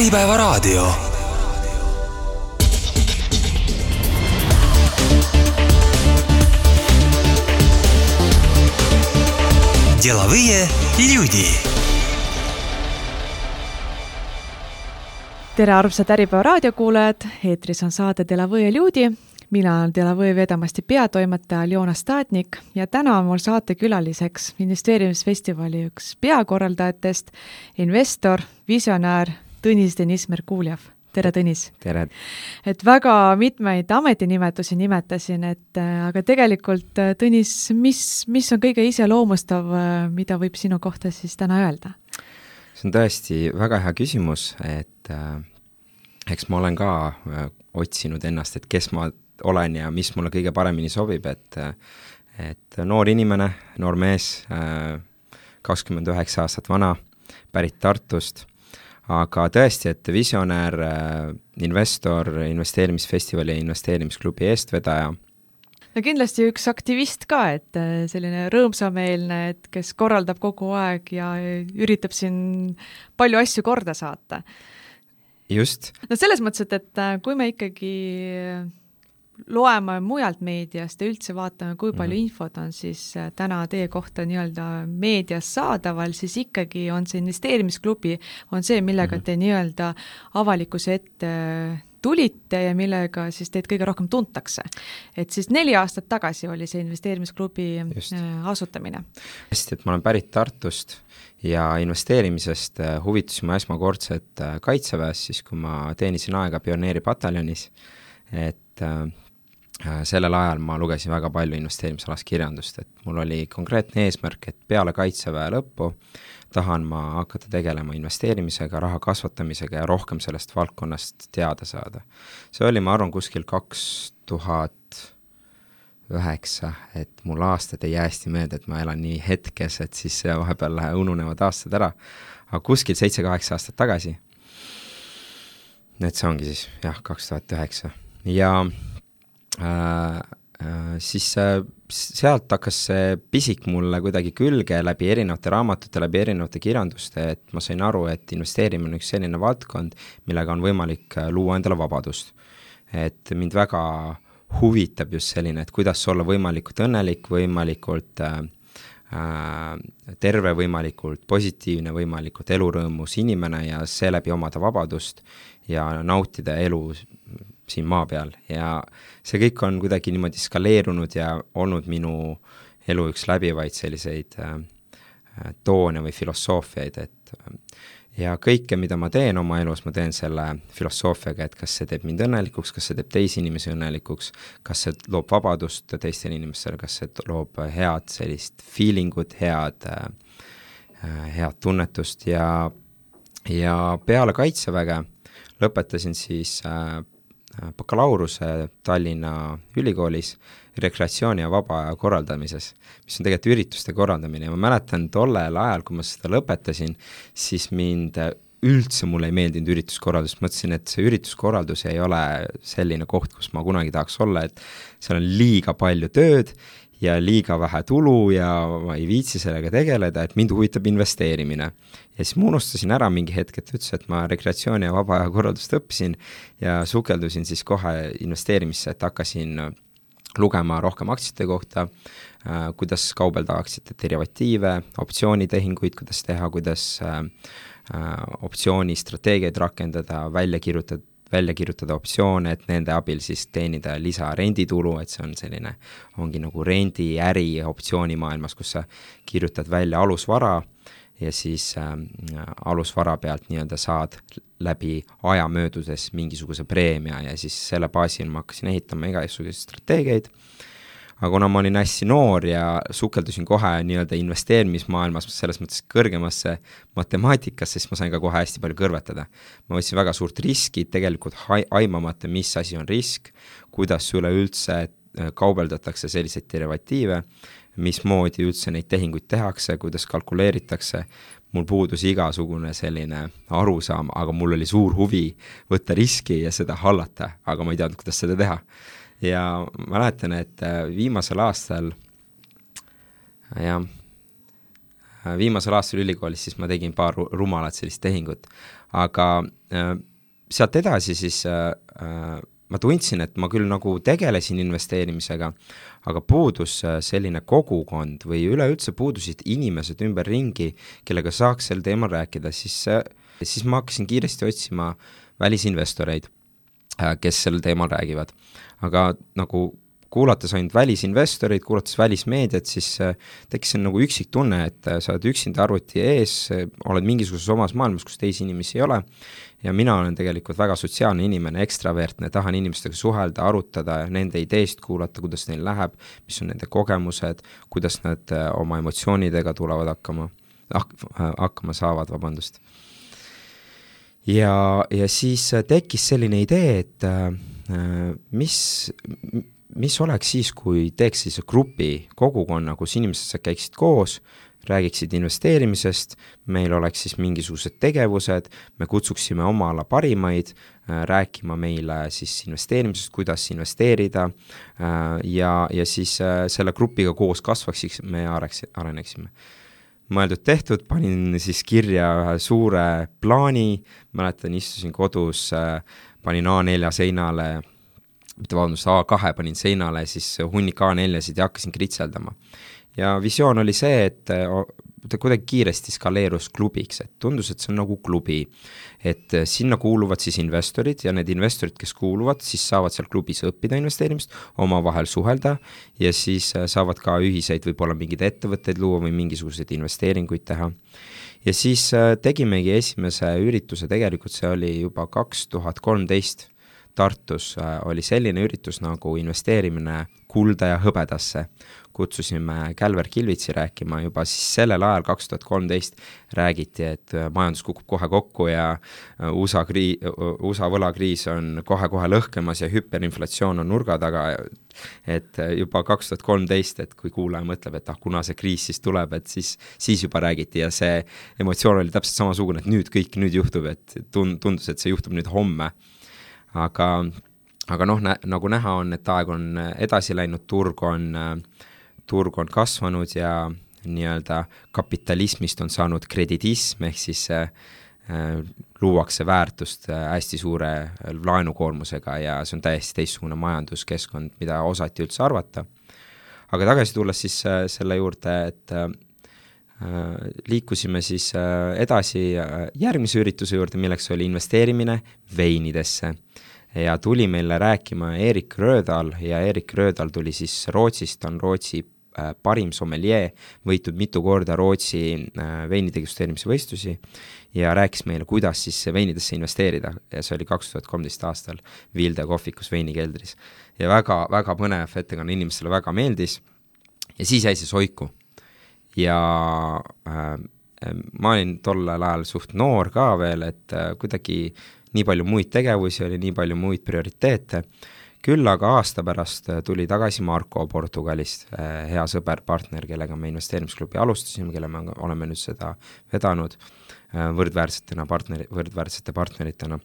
Äripäevaraadio. Деловые люди. tere, armsad Äripäeva raadiokuulajad, eetris on saade Delavõe Ljudi. mina olen Delavõe Vedamasti peatoimetaja Aljona Stadnik ja täna on mul saatekülaliseks investeerimisfestivali üks peakorraldajatest, investor, visionäär Tõnis Deniss Merkuljev tere, Tõnis! tere! et väga mitmeid ametinimetusi nimetasin, et äh, aga tegelikult, äh, Tõnis, mis, mis on kõige iseloomustav, äh, mida võib sinu kohta siis täna öelda? see on tõesti väga hea küsimus, et äh, eks ma olen ka äh, otsinud ennast, et kes ma olen ja mis mulle kõige paremini sobib, et et noor inimene, noor mees äh,, kakskümmend üheksa aastat vana, pärit Tartust aga tõesti, et visionäär, äh, investor, investeerimisfestivali ja investeerimisklubi eestvedaja. no kindlasti üks aktivist ka, et äh, selline rõõmsameelne, et kes korraldab kogu aeg ja üritab siin palju asju korda saata. just. no selles mõttes, et, et äh, kui me ikkagi loeme mujalt meediast ja üldse vaatame, kui palju mm -hmm. infot on siis äh, täna teie kohta nii-öelda meedias saadaval, siis ikkagi on see investeerimisklubi, on see, millega mm -hmm. te nii-öelda avalikkuse ette tulite ja millega siis teid kõige rohkem tuntakse. et siis neli aastat tagasi oli see investeerimisklubi Just. Äh, asutamine. hästi, et ma olen pärit Tartust ja investeerimisest äh, huvitusin ma esmakordselt Kaitseväes, siis kui ma teenisin aega pioneeripataljonis, et Äh, sellel ajal ma lugesin väga palju investeerimisalast kirjandust, et mul oli konkreetne eesmärk, et peale Kaitseväe lõppu tahan ma hakata tegelema investeerimisega, raha kasvatamisega ja rohkem sellest valdkonnast teada saada. see oli, ma arvan, kuskil kaks tuhat üheksa, et mul aastad ei jää hästi meelde, et ma elan nii hetkes, et siis vahepeal ununevad aastad ära, aga kuskil seitse-kaheksa aastat tagasi, et see ongi siis jah, kaks tuhat üheksa ja Äh, äh, siis äh, sealt hakkas see pisik mulle kuidagi külge läbi erinevate raamatute, läbi erinevate kirjanduste, et ma sain aru, et investeerimine on üks selline valdkond, millega on võimalik luua endale vabadust. et mind väga huvitab just selline, et kuidas olla võimalikult õnnelik, võimalikult äh, terve, võimalikult positiivne, võimalikult elurõõmus inimene ja seeläbi omada vabadust ja nautida elu siin maa peal. Ja see kõik on kuidagi niimoodi skaleerunud ja olnud minu elu üks läbivaid selliseid äh, äh toone või filosoofiaid, et äh, ja kõike, mida ma teen oma elus, ma teen selle filosoofiaga, et kas see teeb mind õnnelikuks, kas see teeb teisi inimesi õnnelikuks, kas see loob vabadust teistele inimestele, kas see loob head sellist feeling ut, head äh,, äh head tunnetust. Ja, ja peale Kaitseväge lõpetasin siis äh, bakalaureuse Tallinna Ülikoolis rekreatsiooni ja vaba aja korraldamises, mis on tegelikult ürituste korraldamine. Ja ma mäletan tollel ajal, kui ma seda lõpetasin, siis mind üldse mulle ei meeldinud ürituskorraldus, mõtlesin, et see ürituskorraldus ei ole selline koht, kus ma kunagi tahaks olla, et seal on liiga palju tööd ja liiga vähe tulu ja ma ei viitsi sellega tegeleda, et mind huvitab investeerimine. ja siis ma unustasin ära mingi hetk, et üldse, et ma rekreatsiooni ja vaba aja korraldust õppisin ja sukeldusin siis kohe investeerimisse, et hakkasin lugema rohkem aktsiate kohta äh,, kuidas kaubelda aktsiate derivatiive, optsioonitehinguid, kuidas teha, kuidas äh, äh, optsioonistrateegiaid rakendada, välja kirjutada välja kirjutada optsioone, et nende abil siis teenida lisarenditulu, et see on selline, ongi nagu rendiäri optsioonimaailmas, kus sa kirjutad välja alusvara ja siis äh, alusvara pealt nii-öelda saad läbi aja möödudes mingisuguse preemia ja siis selle baasil ma hakkasin ehitama igasuguseid strateegiaid. äh,, aga kuna ma olin hästi noor ja sukeldusin kohe nii-öelda investeerimismaailmas selles mõttes kõrgemasse matemaatikasse, siis ma sain ka kohe hästi palju kõrvetada. ma võtsin väga suurt riski, tegelikult hai-, aimamata, mis asi on risk, kuidas üleüldse äh, kaubeldatakse selliseid derivatiive, mismoodi üldse neid tehinguid tehakse, kuidas kalkuleeritakse, mul puudus igasugune selline arusaam, aga mul oli suur huvi võtta riski ja seda hallata, aga ma ei teadnud, kuidas seda teha ja mäletan, et äh, viimasel aastal jah, äh, viimasel aastal ülikoolis, siis ma tegin paar rumalat sellist tehingut, aga äh, sealt edasi siis äh, äh, ma tundsin, et ma küll nagu tegelesin investeerimisega, aga puudus äh, selline kogukond või üleüldse puudusid inimesed ümberringi, kellega saaks sel teemal rääkida, siis, äh, siis ma hakkasin kiiresti otsima välisinvestoreid, kes sel teemal räägivad. aga nagu kuulates ainult välisinvestoreid, kuulates välismeediat, siis äh, tekkis see nagu üksik tunne, et äh, sa oled üksinda arvuti ees, äh, oled mingisuguses omas maailmas, kus teisi inimesi ei ole, ja mina olen tegelikult väga sotsiaalne inimene, ekstravertne, tahan inimestega suhelda, arutada, nende ideest kuulata, kuidas neil läheb, mis on nende kogemused, kuidas nad oma emotsioonidega tulevad hakkama, hakkama saavad, vabandust. Ja, ja siis tekkis selline idee, et mis, mis oleks siis, kui teeks sellise grupi, kogukonna, kus inimesed käiksid koos, räägiksid investeerimisest, meil oleks siis mingisugused tegevused, me kutsuksime oma ala parimaid äh, rääkima meile siis investeerimisest, kuidas investeerida äh, ja, ja siis äh, selle grupiga koos kasvaksime ja areneksime mõeldud-tehtud, panin siis kirja ühe suure plaani, mäletan, istusin kodus, panin A4 seinale mitte vabandust, A2 panin seinale siis hunnik A4-sid ja hakkasin kritseldama. ja visioon oli see, et ta kuidagi kiiresti skaleerus klubiks, et tundus, et see on nagu klubi. et sinna kuuluvad siis investorid ja need investorid, kes kuuluvad, siis saavad seal klubis õppida investeerimist, omavahel suhelda ja siis saavad ka ühiseid võib-olla mingeid ettevõtteid luua või mingisuguseid investeeringuid teha ja siis tegimegi esimese ürituse, tegelikult see oli juba kaks tuhat kolmteist Tartus äh, oli selline üritus nagu investeerimine kulda ja hõbedasse. Kutsusime Kälver Kilvitsi rääkima juba siis sellel ajal, kaks tuhat kolmteist, räägiti, et äh, majandus kukub kohe kokku ja äh, USA krii-, USA võlakriis on kohe-kohe lõhkemas ja hüperinflatsioon on nurga taga, et juba kaks tuhat kolmteist, et kui kuulaja mõtleb, et ah, kuna see kriis siis tuleb, et siis, siis juba räägiti ja see emotsioon oli täpselt samasugune, et nüüd kõik, nüüd juhtub, et tund-, tundus, et see juhtub nüüd homme. Aga, aga noh, nagu näha on, et aeg on edasi läinud, turg on, turg on kasvanud ja nii-öelda kapitalismist on saanud kreditism, ehk siis äh, luuakse väärtust äh, hästi suure laenukoormusega ja see on täiesti teistsugune majanduskeskkond, mida osati üldse arvata. aga tagasi tulles siis äh, selle juurde, et äh, liikusime siis äh, edasi äh, järgmise ürituse juurde, milleks oli investeerimine veinidesse. Ja tuli meile rääkima Erik Röödal ja Erik Röödal tuli siis Rootsist, on Rootsi äh, parim sommelier, võitnud mitu korda Rootsi veini degusteerimise võistlusi ja rääkis meile, kuidas siis veinidesse investeerida ja see oli kaks tuhat kolmteist aastal Vilde kohvikus veinikeldris. ja väga, väga põnev ettekanne, inimestele väga meeldis ja siis jäi see soiku ja äh, ma olin tollel ajal suht noor ka veel, et äh, kuidagi nii palju muid tegevusi oli, nii palju muid prioriteete, küll aga aasta pärast äh, tuli tagasi Marko Portugalist äh,, hea sõber, partner, kellega me investeerimisklubi alustasime, kelle me oleme nüüd seda vedanud äh, võrdväärsetena partneri, võrdväärsete partneritena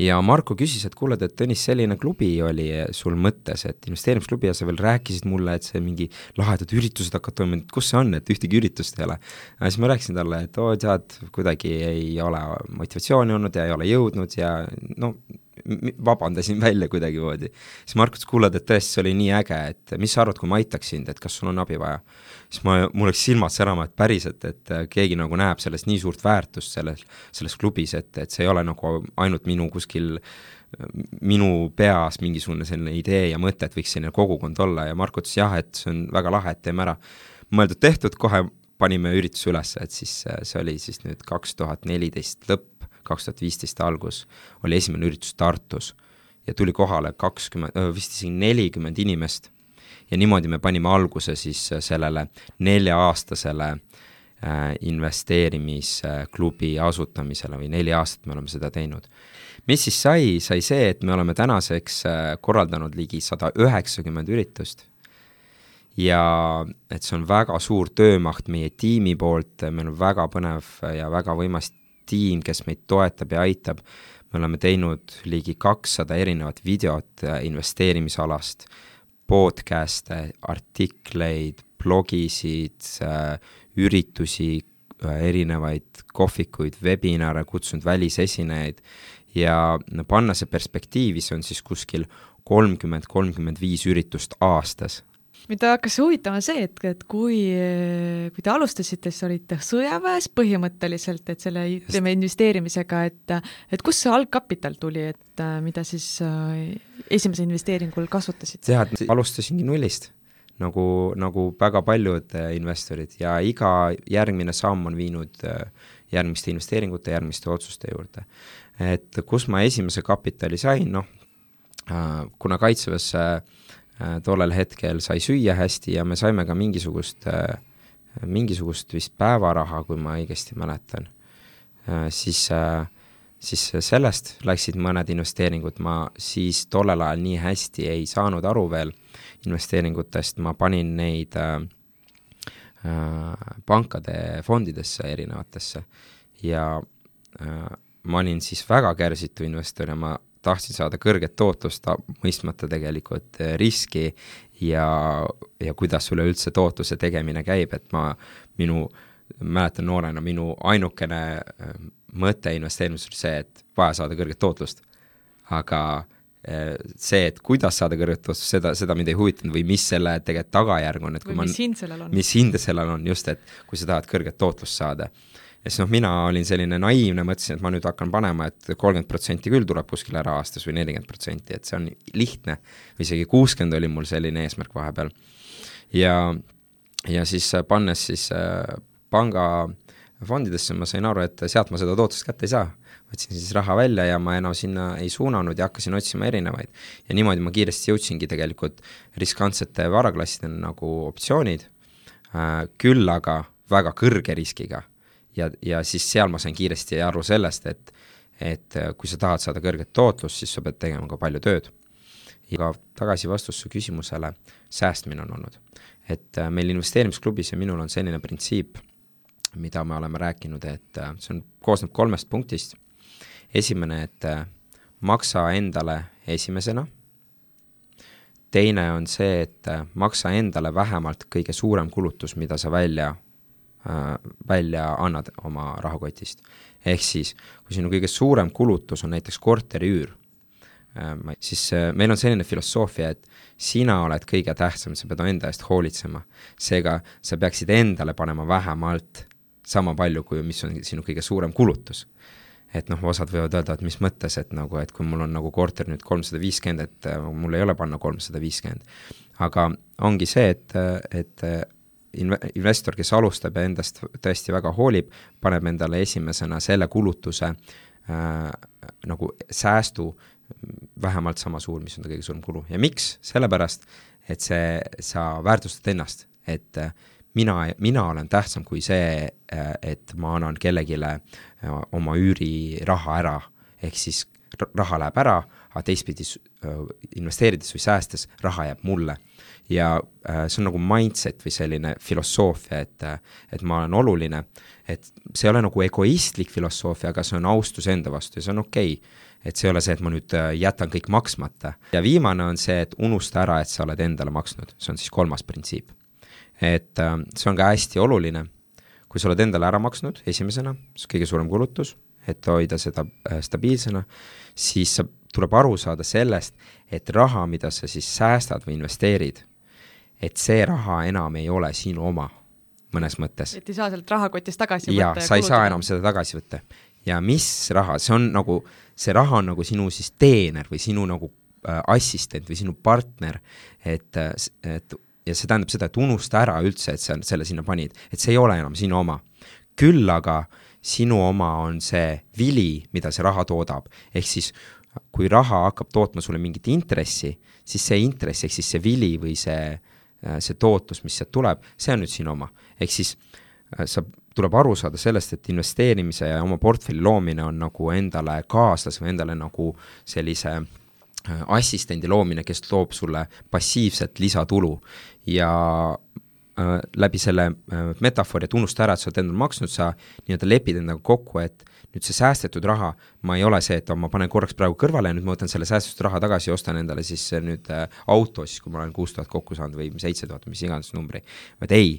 ja Marko küsis, et kuule, et Tõnis, selline klubi oli sul mõttes, et investeerimisklubi ja sa veel rääkisid mulle, et see mingi lahedad üritused hakkavad toimuma, et kus see on, et ühtegi üritust ei ole. ja siis ma rääkisin talle, et oo, tead, kuidagi ei ole motivatsiooni olnud ja ei ole jõudnud ja no vabandasin välja kuidagimoodi. siis Marko ütles, kuule, et tõesti, see oli nii äge, et mis sa arvad, kui ma aitaks sind, et kas sul on abi vaja? siis ma, mul läks silmad särama, et päriselt, et keegi nagu näeb sellest nii suurt väärtust selles, selles klubis, et, et see ei ole nagu ainult minu kuskil minu peas mingisugune selline idee ja mõte, et võiks selline kogukond olla ja Marko ütles jah, et see on väga lahe, et teeme ära. mõeldud-tehtud, kohe panime ürituse üles, et siis see oli siis nüüd kaks tuhat neliteist lõpp, kaks tuhat viisteist algus, oli esimene üritus Tartus ja tuli kohale kakskümmend, vist isegi nelikümmend inimest. ja niimoodi me panime alguse siis sellele nelja-aastasele äh, investeerimisklubi asutamisele või neli aastat me oleme seda teinud. mis siis sai, sai see, et me oleme tänaseks äh, korraldanud ligi sada üheksakümmend üritust ja et see on väga suur töömaht meie tiimi poolt, meil on väga põnev ja väga võimas tiim, kes meid toetab ja aitab. me oleme teinud ligi kakssada erinevat videot investeerimisalast, podcast'e, artikleid, blogisid, üritusi, erinevaid kohvikuid, webinare, kutsunud välisesinejaid ja panna see perspektiivi, see on siis kuskil kolmkümmend, kolmkümmend viis üritust aastas mind hakkas huvitama see, et, et kui, kui te alustasite, siis olite sõjaväes põhimõtteliselt, et selle ütleme investeerimisega, et et kust see algkapital tuli, et mida siis äh, esimese investeeringul kasutasite? tead, alustasingi nullist, nagu, nagu väga paljud äh, investorid ja iga järgmine samm on viinud äh, järgmiste investeeringute, järgmiste otsuste juurde. et kus ma esimese kapitali sain, noh, kuna Kaitseväes Äh, tollel hetkel sai süüa hästi ja me saime ka mingisugust, äh, mingisugust vist päevaraha, kui ma õigesti mäletan. Äh, siis, siis sellest läksid mõned investeeringud, ma siis tollel ajal nii hästi ei saanud aru veel investeeringutest, ma panin neid pankade fondidesse erinevatesse ja ma olin siis väga kärsitu investor ja ma tahtsin saada kõrget tootlust, mõistmata tegelikult eh, riski ja, ja kuidas üleüldse tootluse tegemine käib, et ma, minu, mäletan noorena, minu ainukene eh, mõte investeerimises oli see, et vaja saada kõrget tootlust. aga eh, see, et kuidas saada kõrget tootlust, seda, seda mind ei huvitanud või mis selle tegelikult tagajärg on, et kui või ma mis hind sellel on? mis hind sellel on, just, et kui sa tahad kõrget tootlust saada ja siis noh, mina olin selline naiivne, mõtlesin, et ma nüüd hakkan panema et, et kolmkümmend protsenti küll tuleb kuskil ära aastas või nelikümmend protsenti, et see on lihtne. või isegi kuuskümmend oli mul selline eesmärk vahepeal. ja, ja siis äh, pannes siis äh, panga fondidesse, ma sain aru, et sealt ma seda tootlust kätte ei saa. võtsin siis raha välja ja ma enam sinna ei suunanud ja hakkasin otsima erinevaid. ja niimoodi ma kiiresti jõudsingi tegelikult riskantsete varaklassideni nagu optsioonid äh,, küll aga väga kõrge riskiga ja, ja siis seal ma sain kiiresti aru sellest, et et äh, kui sa tahad saada kõrget tootlust, siis sa pead tegema ka palju tööd. ja tagasi vastus su küsimusele, säästmine on olnud. et äh, meil investeerimisklubis ja minul on selline printsiip, mida me oleme rääkinud, et äh, see on, koosneb kolmest punktist. esimene, et maksa endale esimesena, teine on see, et maksa endale vähemalt kõige suurem kulutus, mida sa välja välja annad oma rahakotist. ehk siis, kui sinu kõige suurem kulutus on näiteks korteriüür, äh, siis äh, meil on selline filosoofia, et sina oled kõige tähtsam, sa pead enda eest hoolitsema. seega sa peaksid endale panema vähemalt sama palju, kui mis on sinu kõige suurem kulutus. et noh, osad võivad öelda, et mis mõttes, et nagu, et kui mul on nagu korter nüüd kolmsada viiskümmend, et mul ei ole panna kolmsada viiskümmend. aga ongi see, et, et inve-, investor, kes alustab ja endast tõesti väga hoolib, paneb endale esimesena selle kulutuse äh, nagu säästu vähemalt sama suur, mis on ta kõige suurem kulu. Ja miks, sellepärast et see, sa väärtustad ennast, et äh, mina, mina olen tähtsam kui see, äh, et ma annan kellelegi äh, oma üüriraha ära, ehk siis raha läheb ära, aga teistpidi investeerides või säästes raha jääb mulle ja äh, see on nagu mindset või selline filosoofia, et, äh, et ma olen oluline, et see ei ole nagu egoistlik filosoofia, aga see on austus enda vastu ja see on okei okay. et see ei ole see, et ma nüüd äh, jätan kõik maksmata. ja viimane on see, et unusta ära, et sa oled endale maksnud, see on siis kolmas printsiip. et äh, see on ka hästi oluline, kui sa oled endale ära maksnud esimesena, see on kõige suurem kulutus, et hoida seda äh, stabiilsena, siis sa, tuleb aru saada sellest, et raha, mida sa siis säästad või investeerid et see raha enam ei ole sinu oma, mõnes mõttes. et ei saa sealt rahakotist tagasi ja, võtta ja sa ei saa enam seda tagasi võtta. ja mis raha, see on nagu, see raha on nagu sinu siis teener või sinu nagu äh, assistent või sinu partner, et, et ja see tähendab seda, et unusta ära üldse, et sa selle sinna panid, et see ei ole enam sinu oma. küll aga sinu oma on see vili, mida see raha toodab, ehk siis kui raha hakkab tootma sulle mingit intressi, siis see intress ehk siis see vili või see Äh, see tootlus, mis sealt tuleb, see on nüüd sinu oma. ehk siis äh, sa, tuleb aru saada sellest, et investeerimise ja oma portfelli loomine on nagu endale kaaslase või endale nagu sellise äh, assistendi loomine, kes toob sulle passiivset lisatulu ja äh, läbi selle äh, metafoori, et unusta ära, et sa oled endale maksnud, sa nii-öelda lepid endaga kokku, et nüüd see säästetud raha, ma ei ole see, et ma panen korraks praegu kõrvale ja nüüd ma võtan selle säästetud raha tagasi ja ostan endale siis nüüd äh, auto, siis kui ma olen kuus tuhat kokku saanud või seitse tuhat, mis iganes numbri, vaid ei,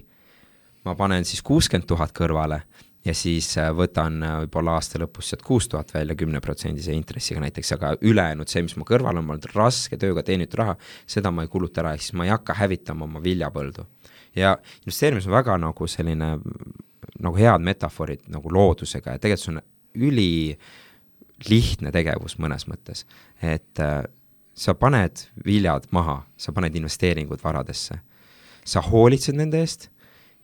ma panen siis kuuskümmend tuhat kõrvale ja siis äh, võtan äh, võib-olla aasta lõpus sealt kuus tuhat välja kümneprotsendise intressiga näiteks, aga ülejäänud, see, mis ma kõrval on olnud raske tööga teenitud raha, seda ma ei kuluta ära, ehk siis ma ei hakka hävitama oma viljapõldu. ja investeerimis on väga nagu selline, nagu head metafoorid nagu loodusega ja tegelikult see on ülilihtne tegevus mõnes mõttes, et äh, sa paned viljad maha, sa paned investeeringud varadesse, sa hoolitsed nende eest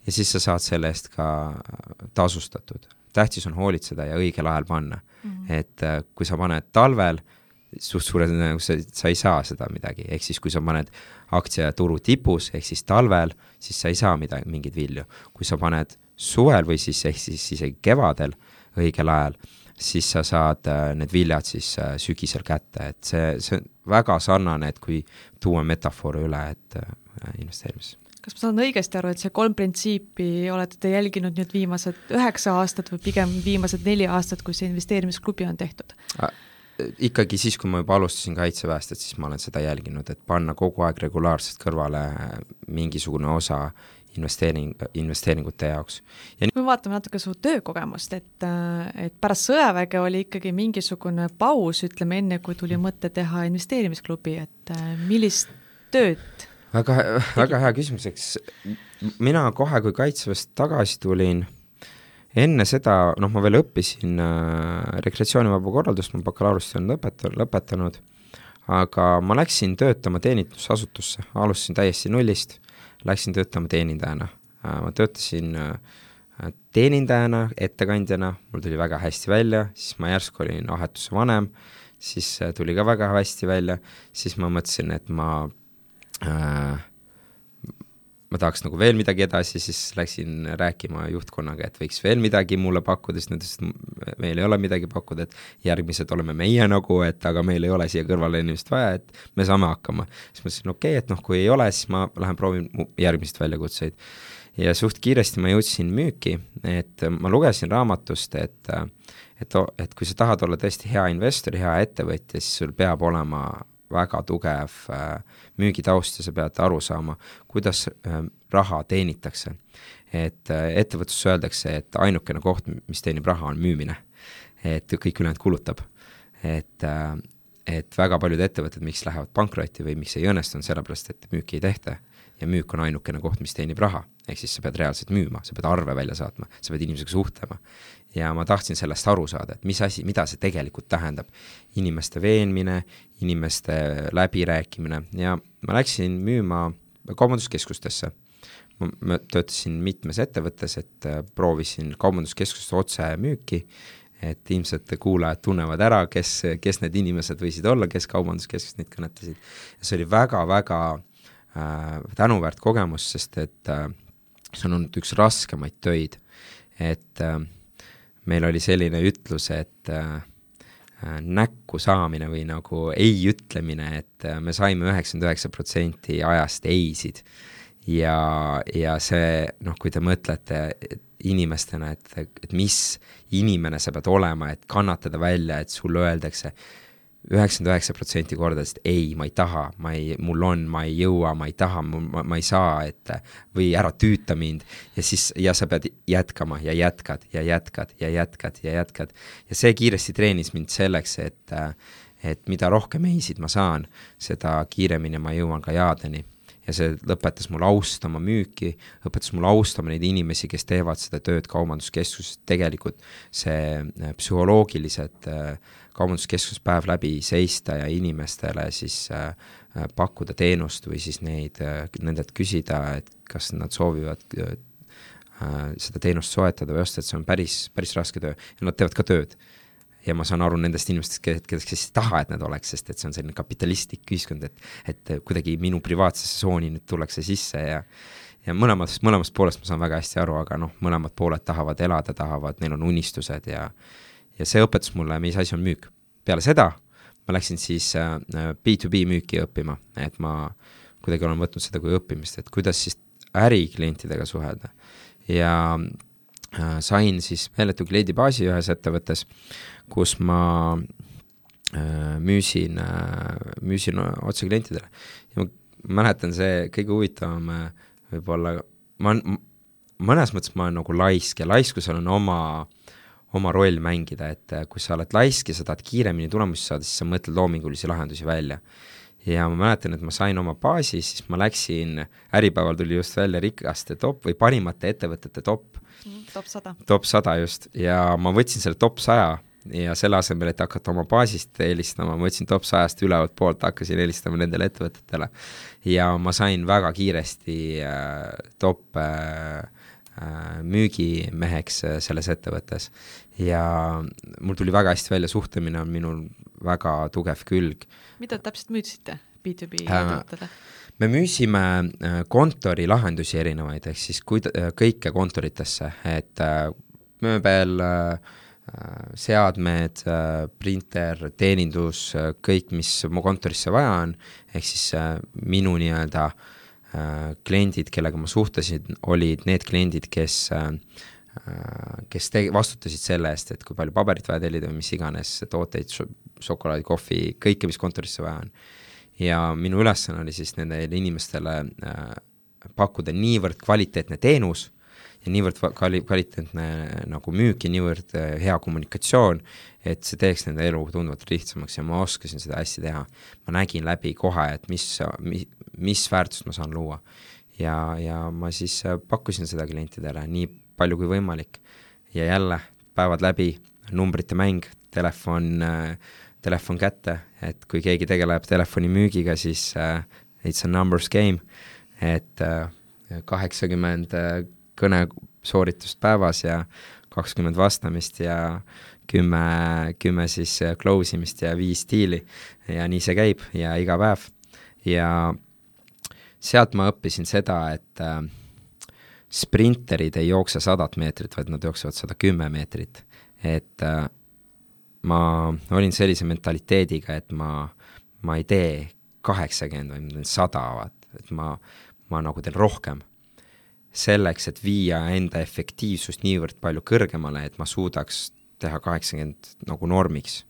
ja siis sa saad selle eest ka tasustatud. tähtis on hoolitseda ja õigel ajal panna mm. -hmm. et äh, kui sa paned talvel, suht suure tõenäosusega sa, sa ei saa seda midagi, ehk siis kui sa paned aktsiaturu tipus, ehk siis talvel, siis sa ei saa midagi, mingeid vilju. kui sa paned suvel või siis ehk siis isegi kevadel õigel ajal, siis sa saad äh, need viljad siis äh, sügisel kätte, et see, see on väga sarnane, et kui tuua metafoore üle, et investeerimises kas ma saan õigesti aru, et see kolm printsiipi olete te jälginud nüüd viimased üheksa aastat või pigem viimased neli aastat, kui see investeerimisklubi on tehtud? ikkagi siis, kui ma juba alustasin Kaitseväest, et siis ma olen seda jälginud, et panna kogu aeg regulaarselt kõrvale mingisugune osa investeering, investeeringute jaoks. ja kui me vaatame natuke su töökogemust, et, et pärast sõjaväge oli ikkagi mingisugune paus, ütleme enne, kui tuli mõte teha investeerimisklubi, et millist tööd väga, väga hea küsimus, eks mina kohe, kui Kaitseväest tagasi tulin, enne seda, noh, ma veel õppisin äh, rekreatsioonivaba korraldust, ma bakalaureust ei olnud lõpeta-, lõpetanud, aga ma läksin töötama teenindusasutusse, alustasin täiesti nullist, läksin töötama teenindajana. Äh,. ma töötasin äh, teenindajana, ettekandjana, mul tuli väga hästi välja, siis ma järsku olin vahetuse vanem, siis äh, tuli ka väga hästi välja, siis ma mõtlesin, et ma äh, ma tahaks nagu veel midagi edasi, siis läksin rääkima juhtkonnaga, et võiks veel midagi mulle pakkuda, siis nad ütlesid, et meil ei ole midagi pakkuda, et järgmised oleme meie nagu, et aga meil ei ole siia kõrvale inimest vaja, et me saame hakkama. siis ma ütlesin, okei okay,, et noh, kui ei ole, siis ma lähen proovin järgmiseid väljakutseid. ja suht kiiresti ma jõudsin müüki, et ma lugesin raamatust, et et, et kui sa tahad olla tõesti hea investor, hea ettevõtja, siis sul peab olema väga tugev äh, müügitaust ja sa pead aru saama, kuidas äh, raha teenitakse. et äh, ettevõtluses öeldakse, et ainukene koht, mis teenib raha, on müümine. et kõik ülejäänud kulutab. et, et väga paljud ettevõtted, miks lähevad pankrotti või miks ei õnnestu, on sellepärast, et müüki ei tehta ja müük on ainukene koht, mis teenib raha. ehk siis sa pead reaalselt müüma, sa pead arve välja saatma, sa pead inimesega suhtlema ja ma tahtsin sellest aru saada, et mis asi, mida see tegelikult tähendab. inimeste veenmine, inimeste läbirääkimine ja ma läksin müüma kaubanduskeskustesse. ma töötasin mitmes ettevõttes, et äh, proovisin kaubanduskeskuste otsemüüki, et ilmselt kuulajad tunnevad ära, kes, kes need inimesed võisid olla, kes kaubanduskeskust neid kõnetasid. see oli väga-väga äh, tänuväärt kogemus, sest et äh, see on olnud üks raskemaid töid, et äh, meil oli selline ütlus, et äh, äh, näkku saamine või nagu ei ütlemine, et äh, me saime üheksakümmend üheksa protsenti ajast ei-sid. ja, ja see, noh, kui te mõtlete inimestena, et, et mis inimene sa pead olema, et kannatada välja, et sulle öeldakse, üheksakümmend üheksa protsenti kordadest ei, ma ei taha, ma ei, mul on, ma ei jõua, ma ei taha, ma, ma ei saa, et või ära tüüta mind. Ja siis, ja sa pead jätkama ja jätkad ja jätkad ja jätkad ja jätkad. ja see kiiresti treenis mind selleks, et et mida rohkem ei-sid ma saan, seda kiiremini ma jõuan ka jaadeni. Ja see lõpetas mul austama müüki, õpetas mul austama neid inimesi, kes teevad seda tööd kaubanduskeskuses, tegelikult see psühholoogilised äh, kaubanduskeskus päev läbi seista ja inimestele siis äh, pakkuda teenust või siis neid äh,, nendelt küsida, et kas nad soovivad äh, seda teenust soetada või osta, et see on päris, päris raske töö ja nad teevad ka tööd. ja ma saan aru nendest inimestest, kes, kes ei taha, et nad oleks, sest et see on selline kapitalistlik ühiskond, et et kuidagi minu privaatsesse tsooni nüüd tullakse sisse ja ja mõlemast, mõlemast poolest ma saan väga hästi aru, aga noh, mõlemad pooled tahavad elada, tahavad, neil on unistused ja ja see õpetas mulle, mis asi on müük. peale seda ma läksin siis B2B äh, müüki õppima, et ma kuidagi olen võtnud seda kui õppimist, et kuidas siis äriklientidega suhelda. ja äh, sain siis meeletu kliendibaasi ühes ettevõttes, kus ma äh, müüsin, müüsin otse klientidele. ja ma mäletan, see kõige huvitavam võib-olla, ma mõnes mõttes ma olen nagu laisk ja laiskusel on oma, oma roll mängida, et äh, kui sa oled laisk ja sa tahad kiiremini tulemusi saada, siis sa mõtled loomingulisi lahendusi välja. ja ma mäletan, et ma sain oma baasi, siis ma läksin, Äripäeval tuli just välja rikaste top või parimate ettevõtete top. top sada. top sada just, ja ma võtsin selle top saja ja selle asemel, et hakata oma baasist helistama, ma võtsin top sajast ülevalt poolt, hakkasin helistama nendele ettevõtetele. ja ma sain väga kiiresti äh, top äh müügimeheks äh, selles ettevõttes. ja mul tuli väga hästi välja, suhtlemine on minul väga tugev külg. mida täpselt müüsite B2B äh, ettevõttele? me müüsime kontorilahendusi erinevaid, ehk siis kuid-, kõike kontoritesse, et mööbel äh,, Äh, seadmed, äh, printer, teenindus, äh, kõik, mis mu kontorisse vaja on, ehk siis minu nii-öelda kliendid, kellega ma suhtlesin, olid need kliendid, kes kes te-, vastutasid selle eest, et kui palju paberit vaja tellida või mis iganes tooteid, šokolaadi, kohvi, kõike, mis kontorisse vaja on. ja minu ülesanne oli siis nendele inimestele äh, pakkuda niivõrd kvaliteetne teenus ja niivõrd kvali-, kvaliteetne nagu müük ja niivõrd äh, hea kommunikatsioon, et see teeks nende elu tunduvalt lihtsamaks ja ma oskasin seda hästi teha. ma nägin läbi kohe, et mis, mis, mis väärtust ma saan luua. ja, ja ma siis äh, pakkusin seda klientidele nii palju kui võimalik. ja jälle, päevad läbi, numbrite mäng, telefon äh,, telefon kätte, et kui keegi tegeleb telefonimüügiga, siis äh, it's a numbers game, et kaheksakümmend äh, kõnesooritust päevas ja kakskümmend vastamist ja kümme, kümme siis close imist ja viis diili ja nii see käib ja iga päev. ja sealt ma õppisin seda, et äh, sprinterid ei jookse sadat meetrit, vaid nad jooksevad sada kümme meetrit. et äh, ma olin sellise mentaliteediga, et ma, ma ei tee kaheksakümmend, vaid ma teen sada, vaat, et ma, ma nagu teen rohkem selleks, et viia enda efektiivsust niivõrd palju kõrgemale, et ma suudaks teha kaheksakümmend nagu normiks.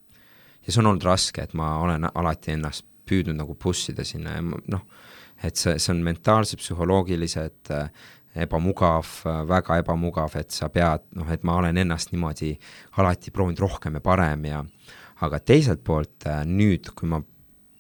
ja see on olnud raske, et ma olen alati ennast püüdnud nagu push ida sinna ja noh, et see, see on mentaalselt, psühholoogiliselt äh, ebamugav äh,, väga ebamugav, et sa pead, noh, et ma olen ennast niimoodi alati proovinud rohkem ja parem ja aga teiselt poolt äh, nüüd, kui ma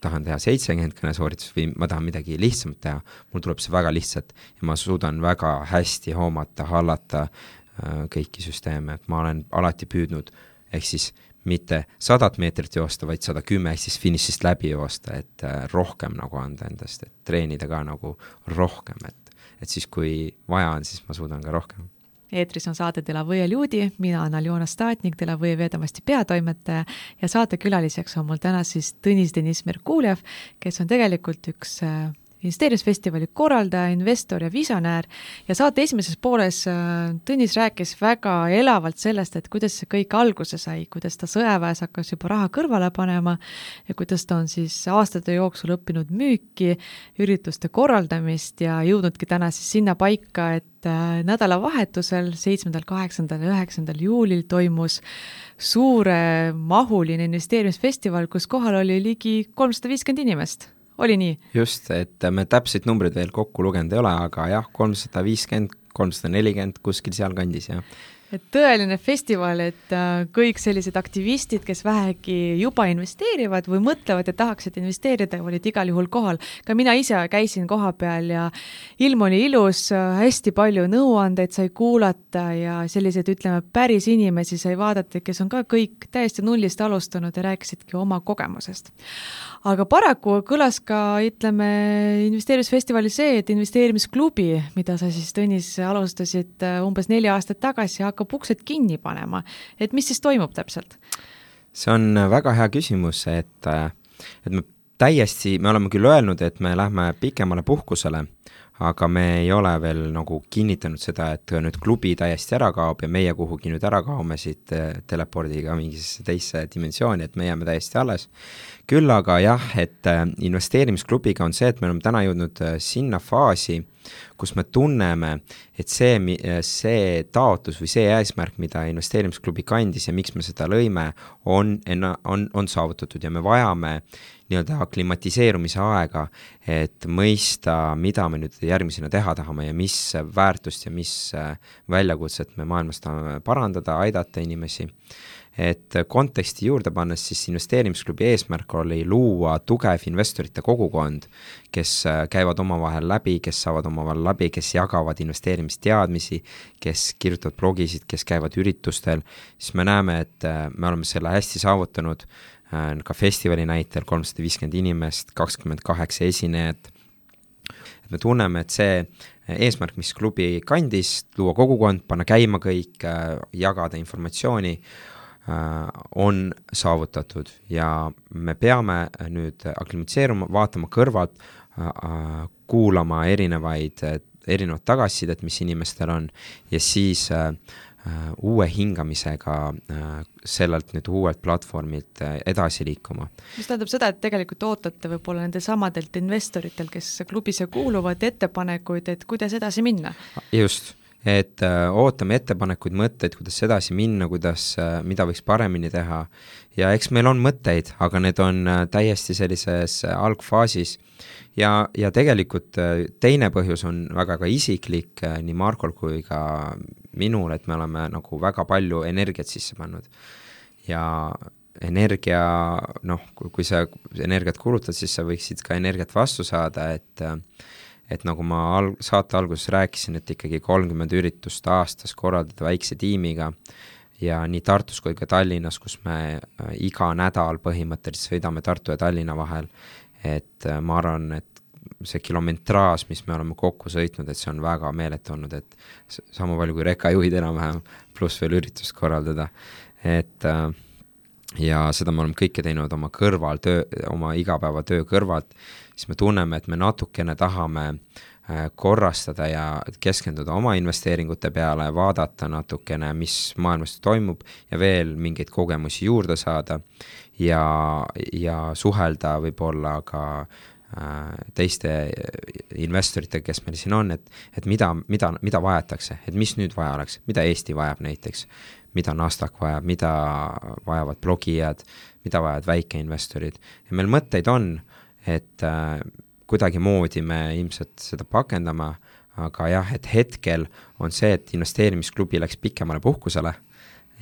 tahan teha seitsekümmend kõnesooritust või ma tahan midagi lihtsamat teha, mul tuleb see väga lihtsalt ja ma suudan väga hästi hoomata, hallata äh, kõiki süsteeme, et ma olen alati püüdnud, ehk siis mitte sadat meetrit joosta, vaid sada kümme, ehk siis finišist läbi joosta, et äh, rohkem nagu anda endast, et treenida ka nagu rohkem, et et siis, kui vaja on, siis ma suudan ka rohkem eetris on saade Delavõie Ljudi, mina olen Aljona Statnik, Delavõie Veedamasti peatoimetaja. Ja saatekülaliseks on mul täna siis Tõnis Deniss Merkuljev, kes on tegelikult üks äh, investeerimisfestivali korraldaja, investor ja visionäär. Ja saate esimeses pooles äh, Tõnis rääkis väga elavalt sellest, et kuidas see kõik alguse sai, kuidas ta sõjaväes hakkas juba raha kõrvale panema ja kuidas ta on siis aastate jooksul õppinud müüki, ürituste korraldamist ja jõudnudki täna siis sinna paika, et äh, nädalavahetusel, seitsmendal, kaheksandal ja üheksandal juulil toimus suuremahuline investeerimisfestival, kus kohal oli ligi kolmsada viiskümmend inimest oli nii? just, et me täpseid numbreid veel kokku lugenud ei ole, aga jah, kolmsada viiskümmend, kolmsada nelikümmend, kuskil sealkandis, jah et tõeline festival, et äh, kõik sellised aktivistid, kes vähegi juba investeerivad või mõtlevad ja tahaksid investeerida, olid igal juhul kohal. ka mina ise käisin kohapeal ja ilm oli ilus, hästi palju nõuandeid sai kuulata ja selliseid, ütleme, päris inimesi sai vaadata, kes on ka kõik täiesti nullist alustanud ja rääkisidki oma kogemusest aga paraku kõlas ka, ütleme, investeerimisfestivalil see, et investeerimisklubi, mida sa siis, Tõnis, alustasid äh, umbes neli aastat tagasi, hakkab uksed kinni panema. et mis siis toimub täpselt? see on väga hea küsimus, et, äh, et me täiesti, me oleme küll öelnud, et me lähme pikemale puhkusele aga me ei ole veel nagu kinnitanud seda, et nüüd klubi täiesti ära kaob ja meie kuhugi nüüd ära kaome siit eh, telepordiga mingisse teisse dimensiooni, et me jääme täiesti alles. küll aga jah, et eh, investeerimisklubiga on see, et me oleme täna jõudnud eh, sinna faasi, kus me tunneme, et see, see taotlus või see eesmärk, mida investeerimisklubi kandis ja miks me seda lõime, on on, on saavutatud ja me vajame nii-öelda aklimatiseerumise aega, et mõista, mida me nüüd järgmisena teha tahame ja mis väärtust ja mis väljakutset me maailmas tahame parandada, aidata inimesi. Et konteksti juurde pannes, siis investeerimisklubi eesmärk oli luua tugev investorite kogukond, kes äh, käivad omavahel läbi, kes saavad omavahel läbi, kes jagavad investeerimisteadmisi, kes kirjutavad blogisid, kes käivad üritustel, siis me näeme, et äh, me oleme selle hästi saavutanud, äh, ka festivali näitel kolmsada viiskümmend inimest, kakskümmend kaheksa esinejat, et me tunneme, et see eesmärk, mis klubi kandis, luua kogukond, panna käima kõik, jagada informatsiooni, Äh, on saavutatud. Ja me peame nüüd aklimatiseeruma, vaatama kõrvalt, äh, äh, kuulama erinevaid, erinevat tagasisidet, mis inimestel on. Ja siis äh, uue hingamisega äh, sellelt nüüd uuelt platvormilt äh, edasi liikuma. mis tähendab seda, et tegelikult ootate võib-olla nendel samadelt investoritel, kes klubisse kuuluvad, ettepanekuid, et kuidas edasi minna? just et äh, ootame ettepanekuid, mõtteid, kuidas edasi minna, kuidas äh,, mida võiks paremini teha. Ja eks meil on mõtteid, aga need on äh, täiesti sellises algfaasis. Ja, ja tegelikult teine põhjus on väga ka isiklik nii Markol kui ka minul, et me oleme nagu väga palju energiat sisse pannud. Ja energia, noh, kui sa energiat kulutad, siis sa võiksid ka energiat vastu saada, et äh, et nagu ma al-, saate alguses rääkisin, et ikkagi kolmkümmend üritust aastas korraldada väikse tiimiga ja nii Tartus kui ka Tallinnas, kus me äh, iga nädal põhimõtteliselt sõidame Tartu ja Tallinna vahel, et äh, ma arvan, et see kilometraaž, mis me oleme kokku sõitnud, et see on väga meeletu olnud, et sama palju kui rekajuhid enam-vähem, pluss veel üritust korraldada, et äh, ja seda me oleme kõike teinud oma kõrvaltöö, oma igapäevatöö kõrvalt, siis me tunneme, et me natukene tahame äh, korrastada ja keskenduda oma investeeringute peale, vaadata natukene, mis maailmas toimub ja veel mingeid kogemusi juurde saada ja, ja suhelda võib-olla ka äh, teiste investoritega, kes meil siin on, et, et mida, mida, mida vajatakse, et mis nüüd vaja oleks, mida Eesti vajab näiteks, mida Nasdaq vajab, mida vajavad blogijad, mida vajavad väikeinvestorid. Ja meil mõtteid on et äh, kuidagimoodi me ilmselt seda pakendame, aga jah, et hetkel on see, et investeerimisklubi läks pikemale puhkusele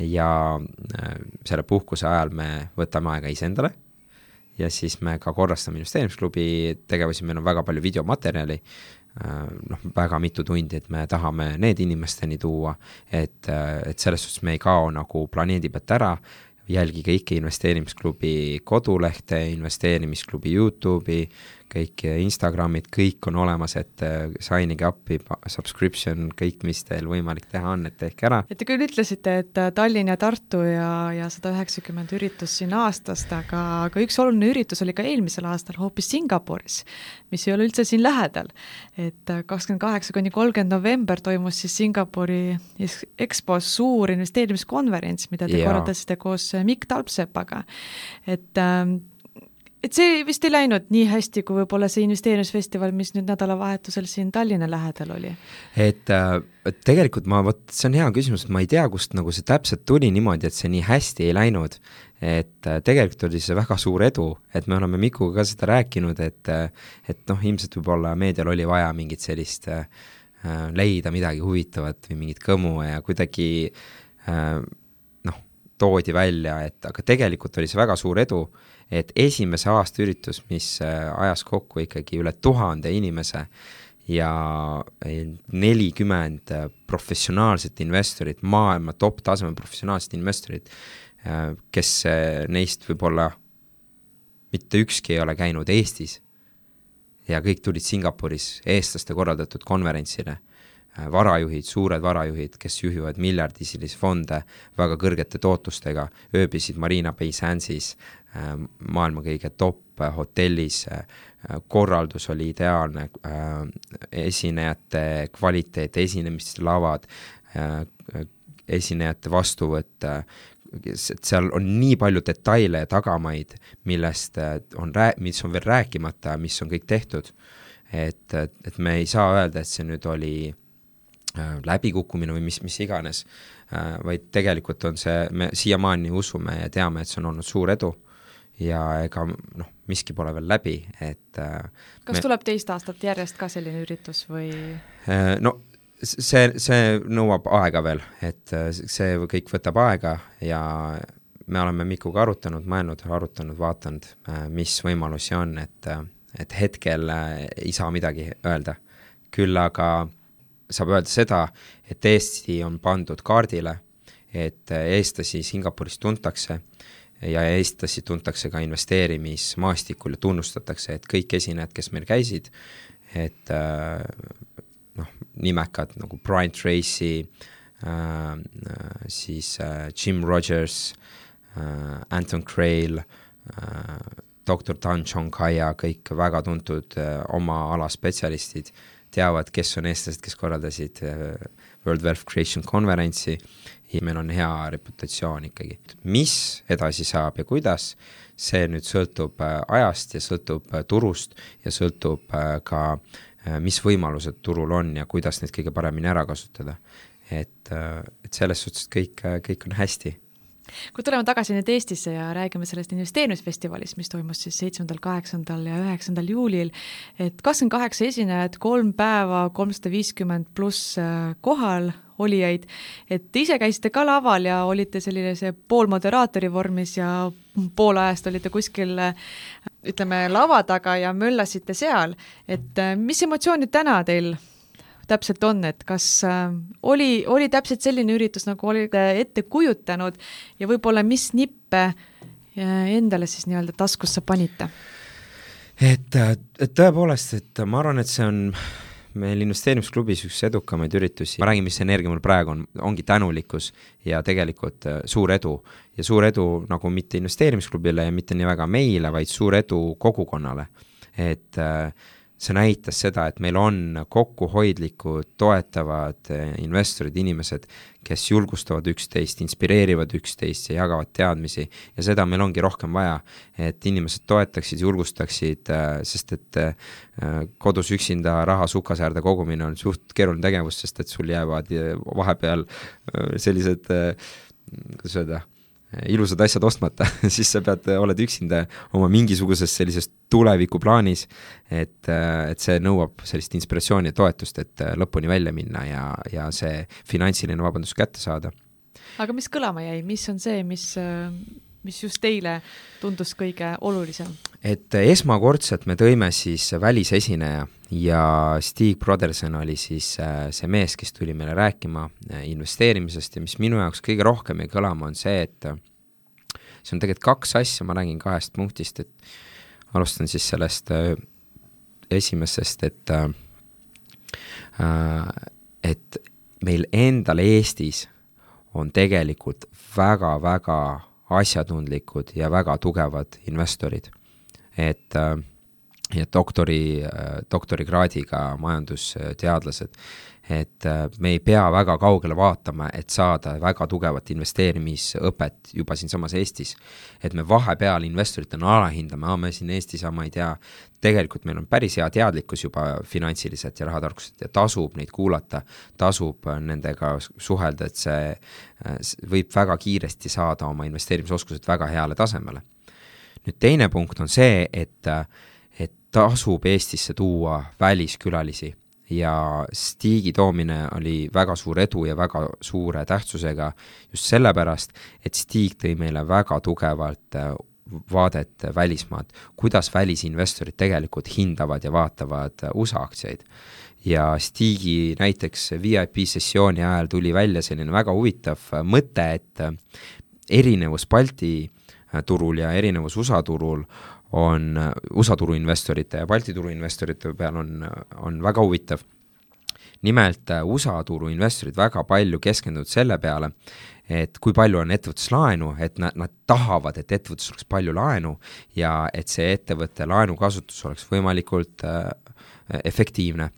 ja äh, selle puhkuse ajal me võtame aega iseendale ja siis me ka korrastame investeerimisklubi tegevusi, meil on väga palju videomaterjali, äh, noh, väga mitu tundi, et me tahame need inimesteni tuua, et, äh, et selles suhtes me ei kao nagu planeedi pealt ära, jälgige ikka investeerimisklubi kodulehte, investeerimisklubi Youtube'i, kõik Instagramid, kõik on olemas, et äh, signige appi, subscription, kõik, mis teil võimalik teha on, et tehke ära. et te küll ütlesite, et äh, Tallinn ja Tartu ja, ja sada üheksakümmend üritust siin aastast, aga, aga üks oluline üritus oli ka eelmisel aastal hoopis Singapuris, mis ei ole üldse siin lähedal. et äh, kakskümmend kaheksa kuni kolmkümmend november toimus siis Singapuri EXPO-s suur investeerimiskonverents, mida te ja. korraldasite koos Mikk Talpsepaga. et ähm, et see vist ei läinud nii hästi, kui võib-olla see investeerimisfestival, mis nüüd nädalavahetusel siin Tallinna lähedal oli? et äh, tegelikult ma, vot see on hea küsimus, ma ei tea, kust nagu see täpselt tuli niimoodi, et see nii hästi ei läinud. et äh, tegelikult oli see väga suur edu, et me oleme Mikuga ka seda rääkinud, et äh, et noh, ilmselt võib-olla meedial oli vaja mingit sellist äh, leida midagi huvitavat või mingit kõmu ja kuidagi äh, noh, toodi välja, et aga tegelikult oli see väga suur edu et esimese aasta üritus, mis äh, ajas kokku ikkagi üle tuhande inimese ja nelikümmend äh, professionaalset investorit, maailma top-taseme professionaalset investorit, äh, kes neist võib-olla mitte ükski ei ole käinud Eestis. Ja kõik tulid Singapuris eestlaste korraldatud konverentsile varajuhid, suured varajuhid, kes juhivad miljardisilisi fonde väga kõrgete tootlustega, ööbisid Marina Bay Sandsis, Äh, maailma kõige top äh, hotellis, äh, korraldus oli ideaalne, esinejate kvaliteet, esinemistavad, esinejate vastuvõtt, seal on nii palju detaile ja tagamaid, millest on rää-, mis on veel rääkimata, mis on kõik tehtud. et, et me ei saa öelda, et see nüüd oli läbikukkumine või mis, mis iganes, vaid tegelikult on see, me siiamaani usume ja teame, et see on olnud suur edu ja ega noh, miski pole veel läbi, et kas me... tuleb teist aastat järjest ka selline üritus või? no see, see nõuab aega veel, et see kõik võtab aega ja me oleme Mikuga arutanud, mõelnud, arutanud, vaadanud, mis võimalusi on, et, et hetkel ei saa midagi öelda. küll aga saab öelda seda, et Eesti on pandud kaardile, et eestlasi Singapuris tuntakse ja eestlasi tuntakse ka investeerimismaastikul ja tunnustatakse, et kõik esinejad, kes meil käisid, et noh, nimekad nagu Brian Tracy äh,, siis äh, Jim Rogers äh,, Anton Crail äh,, doktor Dan Chong-Kaia, kõik väga tuntud äh, oma ala spetsialistid, teavad, kes on eestlased, kes korraldasid äh, World Wealth Creation konverentsi ja meil on hea reputatsioon ikkagi. mis edasi saab ja kuidas, see nüüd sõltub äh, ajast ja sõltub äh, turust ja sõltub ka mis võimalused turul on ja kuidas neid kõige paremini ära kasutada. et, et selles suhtes kõik, kõik on hästi kui tuleme tagasi nüüd Eestisse ja räägime sellest investeerimisfestivalist, mis toimus siis seitsmendal, kaheksandal ja üheksandal juulil, et kakskümmend kaheksa esinejat, kolm päeva, kolmsada viiskümmend pluss äh, kohal olijaid, et ise käisite ka laval ja olite sellise poolmoderaatori vormis ja pool ajast olite kuskil ütleme, lava taga ja möllasite seal, et äh, mis emotsioonid täna teil täpselt on, et kas äh, oli, oli täpselt selline üritus, nagu olite ette kujutanud ja võib-olla mis nippe äh, endale siis nii-öelda taskusse panite? et, äh, et tõepoolest, et ma arvan, et see on meil investeerimisklubis üks edukamaid üritusi, ma räägin, mis energia mul praegu on, ongi tänulikkus ja tegelikult suur edu. ja suur edu nagu mitte investeerimisklubile ja mitte nii väga meile, vaid suur edu kogukonnale. et äh, see näitas seda, et meil on kokkuhoidlikud, toetavad eh, investorid, inimesed, kes julgustavad üksteist, inspireerivad üksteist ja jagavad teadmisi. Ja seda meil ongi rohkem vaja, et inimesed toetaksid, julgustaksid, eh, sest et eh, kodus üksinda raha sukasäärde kogumine on suht keeruline tegevus, sest et sul jäävad vahepeal sellised, kuidas öelda, ilusad asjad ostmata siis sa pead, oled üksinda oma mingisuguses sellises tulevikuplaanis, et, et see nõuab sellist inspiratsiooni ja toetust, et lõpuni välja minna ja, ja see finantsiline vabandus kätte saada. aga mis kõlama jäi, mis on see, mis, mis just teile tundus kõige olulisem? Et esmakordselt me tõime siis välisesineja ja Stig Broderson oli siis äh, see mees, kes tuli meile rääkima äh, investeerimisest ja mis minu jaoks kõige rohkem jäi kõlama, on see, et äh, see on tegelikult kaks asja, ma räägin kahest punktist, et alustan siis sellest esimesest, et et meil endal Eestis on tegelikult väga-väga asjatundlikud ja väga tugevad investorid. Et äh, ja doktori, äh, doktorikraadiga majandusteadlased, et äh, me ei pea väga kaugele vaatama, et saada väga tugevat investeerimisõpet juba siinsamas Eestis. et me vahepeal investoritena alahindame, aa, me siin Eestis, ma ei tea, tegelikult meil on päris hea teadlikkus juba finantsiliselt ja rahatarkuselt ja tasub neid kuulata, tasub nendega suhelda, et see võib väga kiiresti saada oma investeerimisoskused väga heale tasemele. Nüüd teine punkt on see, et, et tasub Eestisse tuua väliskülalisi. Ja Stigi toomine oli väga suur edu ja väga suure tähtsusega just sellepärast, et Stig tõi meile väga tugevalt vaadet välismaad, kuidas välisinvestorid tegelikult hindavad ja vaatavad USA aktsiaid. Ja Stigi näiteks VIP sessiooni ajal tuli välja selline väga huvitav mõte, et erinevus Balti turul ja erinevus USA turul on, USA turu investorite ja Balti turu investorite peal on, on väga huvitav. nimelt USA turu investorid väga palju keskendunud selle peale, et kui palju on ettevõtluslaenu, et nad, nad tahavad, et ettevõttes oleks palju laenu ja et see ettevõtte laenukasutus oleks võimalikult äh, efektiivne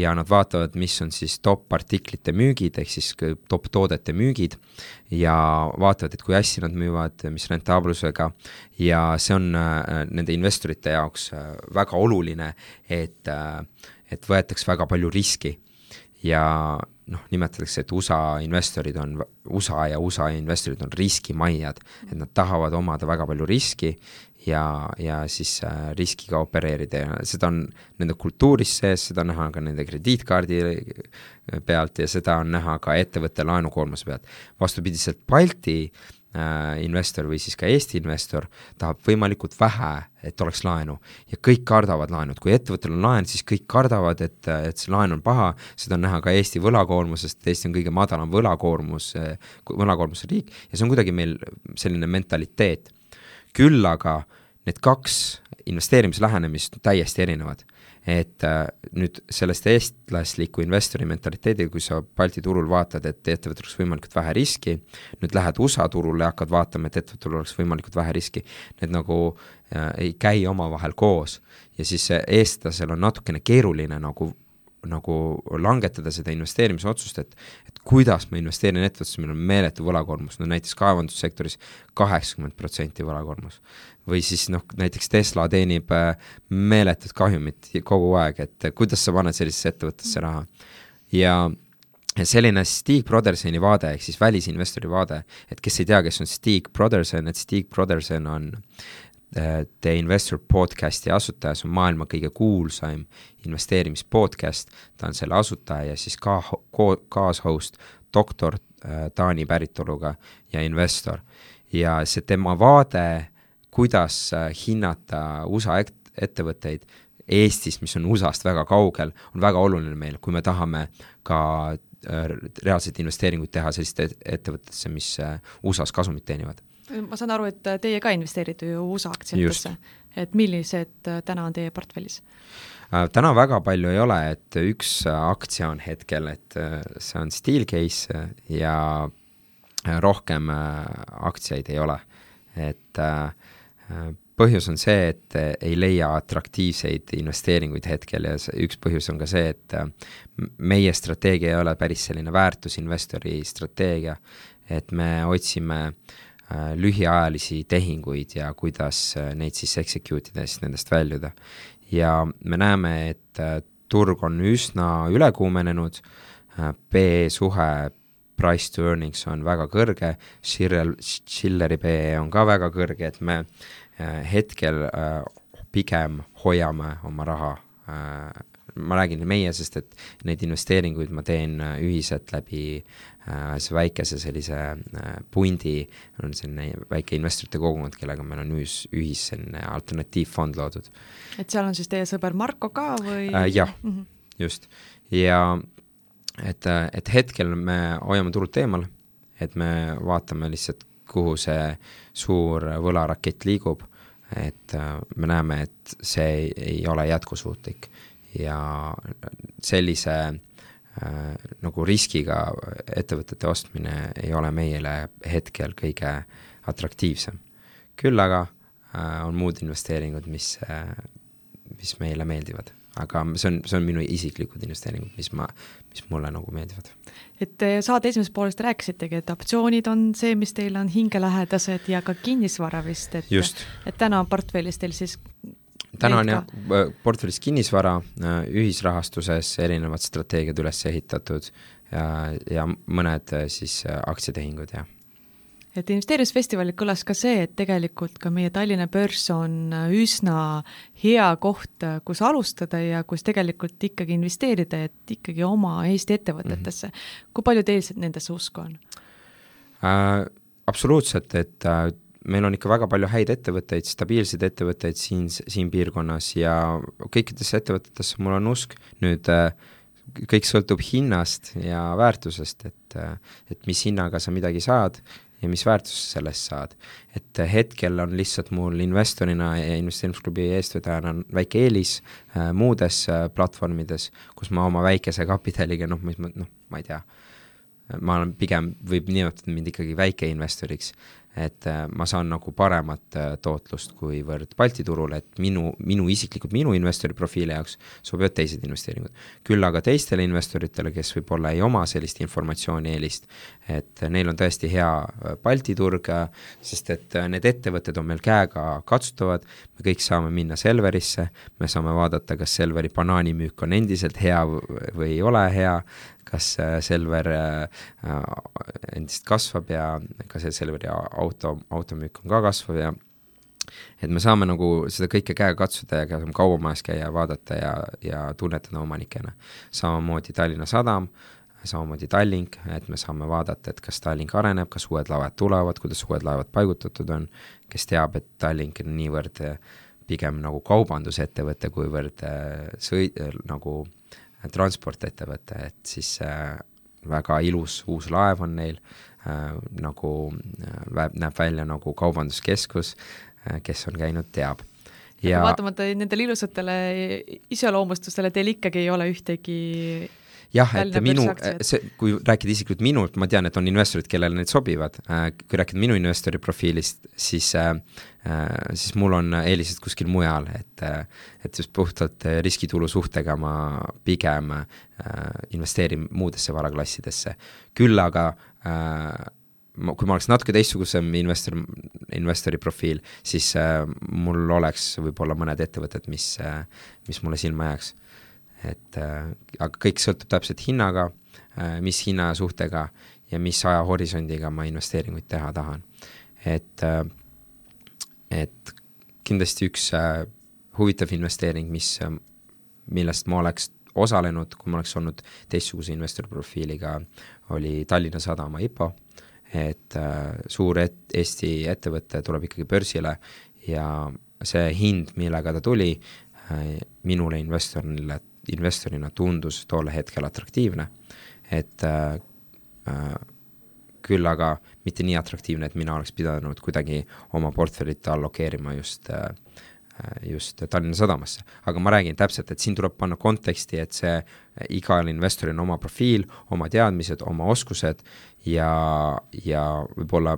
ja nad vaatavad, mis on siis top artiklite müügid, ehk siis top toodete müügid ja vaatavad, et kui hästi nad müüvad, mis rentaablusega. Ja see on äh, nende investorite jaoks äh, väga oluline, et äh,, et võetaks väga palju riski. Ja noh, nimetatakse, et USA investorid on, USA ja USA investorid on riskimaiad, et nad tahavad omada väga palju riski ja, ja siis äh, riskiga opereerida ja seda on nende kultuuris sees, seda on näha ka nende krediitkaardi pealt ja seda on näha ka ettevõtte laenukoormuse pealt. vastupidiselt Balti äh, investor või siis ka Eesti investor tahab võimalikult vähe, et oleks laenu. Ja kõik kardavad laenu, et kui ettevõttel on laen, siis kõik kardavad, et, et see laen on paha, seda on näha ka Eesti võlakoormusest, Eesti on kõige madalam võlakoormus, võlakoormuse riik. Ja see on kuidagi meil selline mentaliteet. Küll aga need kaks investeerimislähenemist täiesti erinevad et äh, nüüd sellest eestlasliku investori mentaliteediga, kui sa Balti turul vaatad, et ettevõttel oleks võimalikult vähe riski, nüüd lähed USA turule ja hakkad vaatama, et ettevõttel oleks võimalikult vähe riski, need nagu äh, ei käi omavahel koos. ja siis eestlasel on natukene keeruline nagu nagu langetada seda investeerimisotsust, et et kuidas ma investeerin ettevõttesse, meil on meeletu võlakoormus, no näiteks kaevandussektoris kaheksakümmend protsenti võlakoormus või siis noh, näiteks Tesla teenib äh, meeletut kahjumit kogu aeg, et kuidas sa paned sellisesse ettevõttesse raha. ja selline Stig Brothersoni vaade, ehk siis välisinvestori vaade, et kes ei tea, kes on Stig Brotherson, et Stig Brotherson on The Investor podcasti asutaja, see on maailma kõige kuulsaim investeerimispodcast, ta on selle asutaja ja siis ka kaashost, doktor äh, Taani päritoluga ja investor. ja see tema vaade kuidas äh, hinnata USA ettevõtteid Eestis, mis on USA-st väga kaugel, on väga oluline meil, kui me tahame ka reaalseid investeeringuid teha selliste ettevõtetesse, mis USA-s kasumit teenivad. Ma saan aru, et teie ka investeerite ju USA aktsiatesse, et millised täna on teie portfellis? täna väga palju ei ole, et üks aktsia on hetkel, et see on Steelcase ja rohkem aktsiaid ei ole, et äh, põhjus on see, et ei leia atraktiivseid investeeringuid hetkel ja üks põhjus on ka see, et meie strateegia ei ole päris selline väärtusinvestori strateegia, et me otsime äh, lühiajalisi tehinguid ja kuidas äh, neid siis execute ida siis nendest väljuda. ja me näeme, et äh, turg on üsna ülekuumenenud, PE suhe price to earnings on väga kõrge, Schiller, Schilleri PE on ka väga kõrge, et me äh, hetkel äh, pigem hoiame oma raha äh, ma räägin meie, sest et neid investeeringuid ma teen ühiselt läbi äh, väikese sellise äh, pundi, on selline väike investorite kogukond, kellega meil on ühis, ühis selline alternatiivfond loodud. et seal on siis teie sõber Marko ka või äh,? jah mm, -hmm. just, ja et, et hetkel me hoiame turult eemal, et me vaatame lihtsalt, kuhu see suur võlarakett liigub, et äh, me näeme, et see ei, ei ole jätkusuutlik ja sellise äh, nagu riskiga ettevõtete ostmine ei ole meile hetkel kõige atraktiivsem. küll aga äh, on muud investeeringud, mis äh,, mis meile meeldivad aga see on, see on minu isiklikud investeeringud, mis ma, mis mulle nagu meeldivad. et saade esimesest poolest rääkisitegi, et optsioonid on see, mis teile on hingelähedased ja ka kinnisvara vist, et et täna on portfellis teil siis täna on jah, portfellis kinnisvara, äh, ühisrahastuses erinevad strateegiad üles ehitatud ja, ja mõned äh, siis äh, aktsiatehingud, jah et investeerimisfestivalil kõlas ka see, et tegelikult ka meie Tallinna börs on üsna hea koht, kus alustada ja kus tegelikult ikkagi investeerida, et ikkagi oma Eesti ettevõtetesse mm. -hmm. kui palju teil nendesse usku on äh,? Absoluutselt, et äh, meil on ikka väga palju häid ettevõtteid, stabiilseid ettevõtteid siin, siin piirkonnas ja kõikidesse ettevõtetesse mul on usk, nüüd äh, kõik sõltub hinnast ja väärtusest, et, äh, et mis hinnaga sa midagi saad ja mis väärtust sa sellest saad. et hetkel on lihtsalt mul investorina ja investeerimisklubi eestvedajana väike eelis äh, muudes äh, platvormides, kus ma oma väikese kapitaliga, noh, mis ma, noh, ma ei tea, ma olen pigem, võib nimetada mind ikkagi väikeinvestoriks, et äh, ma saan nagu paremat äh, tootlust kuivõrd Balti turul, et minu, minu isiklikult, minu investori profiili jaoks sobivad teised investeeringud. küll aga teistele investoritele, kes võib-olla ei oma sellist informatsiooni-eelist, et neil on tõesti hea äh, Balti turg, sest et need ettevõtted on meil käega katsutavad, me kõik saame minna Selverisse, me saame vaadata, kas Selveri banaanimüük on endiselt hea või ei ole hea, kas Selver endiselt kasvab ja ka see Selveri auto, automüük on ka kasvav ja et me saame nagu seda kõike käega katsuda ja ka kaubamajas käia ja vaadata ja, ja tunnetada omanikena. samamoodi Tallinna Sadam, samamoodi Tallink, et me saame vaadata, et kas Tallink areneb, kas uued laevad tulevad, kuidas uued laevad paigutatud on, kes teab, et Tallink on niivõrd äh, pigem nagu kaubandusettevõte, kuivõrd äh, sõi-, äh, nagu transportettevõte, et siis väga ilus uus laev on neil nagu äh, näeb välja nagu kaubanduskeskus äh,, kes on käinud, teab. Ja vaatamata nendele ilusatele iseloomustustele teil ikkagi ei ole ühtegi jah, et minu, see, kui rääkida isiklikult minult, ma tean, et on investorid, kellele need sobivad, äh, kui rääkida minu investori profiilist, siis äh, äh, siis mul on eelised kuskil mujal, et et just puhtalt riskitulu suhtega ma pigem investeerin muudesse varaklassidesse. küll aga ma, kui ma oleks natuke teistsugusem investor, investori profiil, siis äh, mul oleks võib-olla mõned ettevõtted, mis äh,, mis mulle silma jääks et äh, aga kõik sõltub täpselt hinnaga äh,, mis hinnasuhtega ja mis ajahorisondiga ma investeeringuid teha tahan. et äh,, et kindlasti üks äh, huvitav investeering, mis äh,, millest ma oleks osalenud, kui ma oleks olnud teistsuguse investori profiiliga, oli Tallinna Sadama IPO, et äh, suur et, Eesti ettevõte tuleb ikkagi börsile ja see hind, millega ta tuli minule investorile investorina tundus tol hetkel atraktiivne, et küll aga mitte nii atraktiivne, et mina oleks pidanud kuidagi oma portfellit allokeerima just äh, just Tallinna Sadamasse. aga ma räägin täpselt, et siin tuleb panna konteksti, et see, igal investoril on oma profiil, oma teadmised, oma oskused ja, ja võib-olla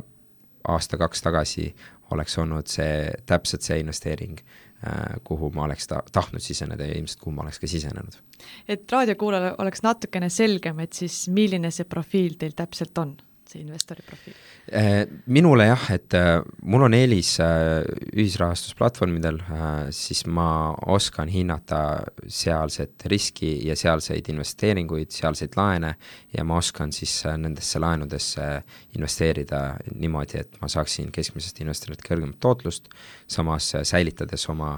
aasta-kaks tagasi oleks olnud see, täpselt see investeering Äh, kuhu ma oleks ta-, tahtnud siseneda ja ilmselt kuhu ma oleks ka sisenenud. et raadiokuulajale oleks natukene selgem, et siis milline see profiil teil täpselt on? See investori profiil? Äh, minule jah, et äh, mul on eelis äh, ühisrahastusplatvormidel, siis ma oskan hinnata sealset riski ja sealseid investeeringuid, sealseid laene ja ma oskan siis nendesse laenudesse investeerida niimoodi, et ma saaksin keskmisest investorilt kõrgemat tootlust, samas säilitades oma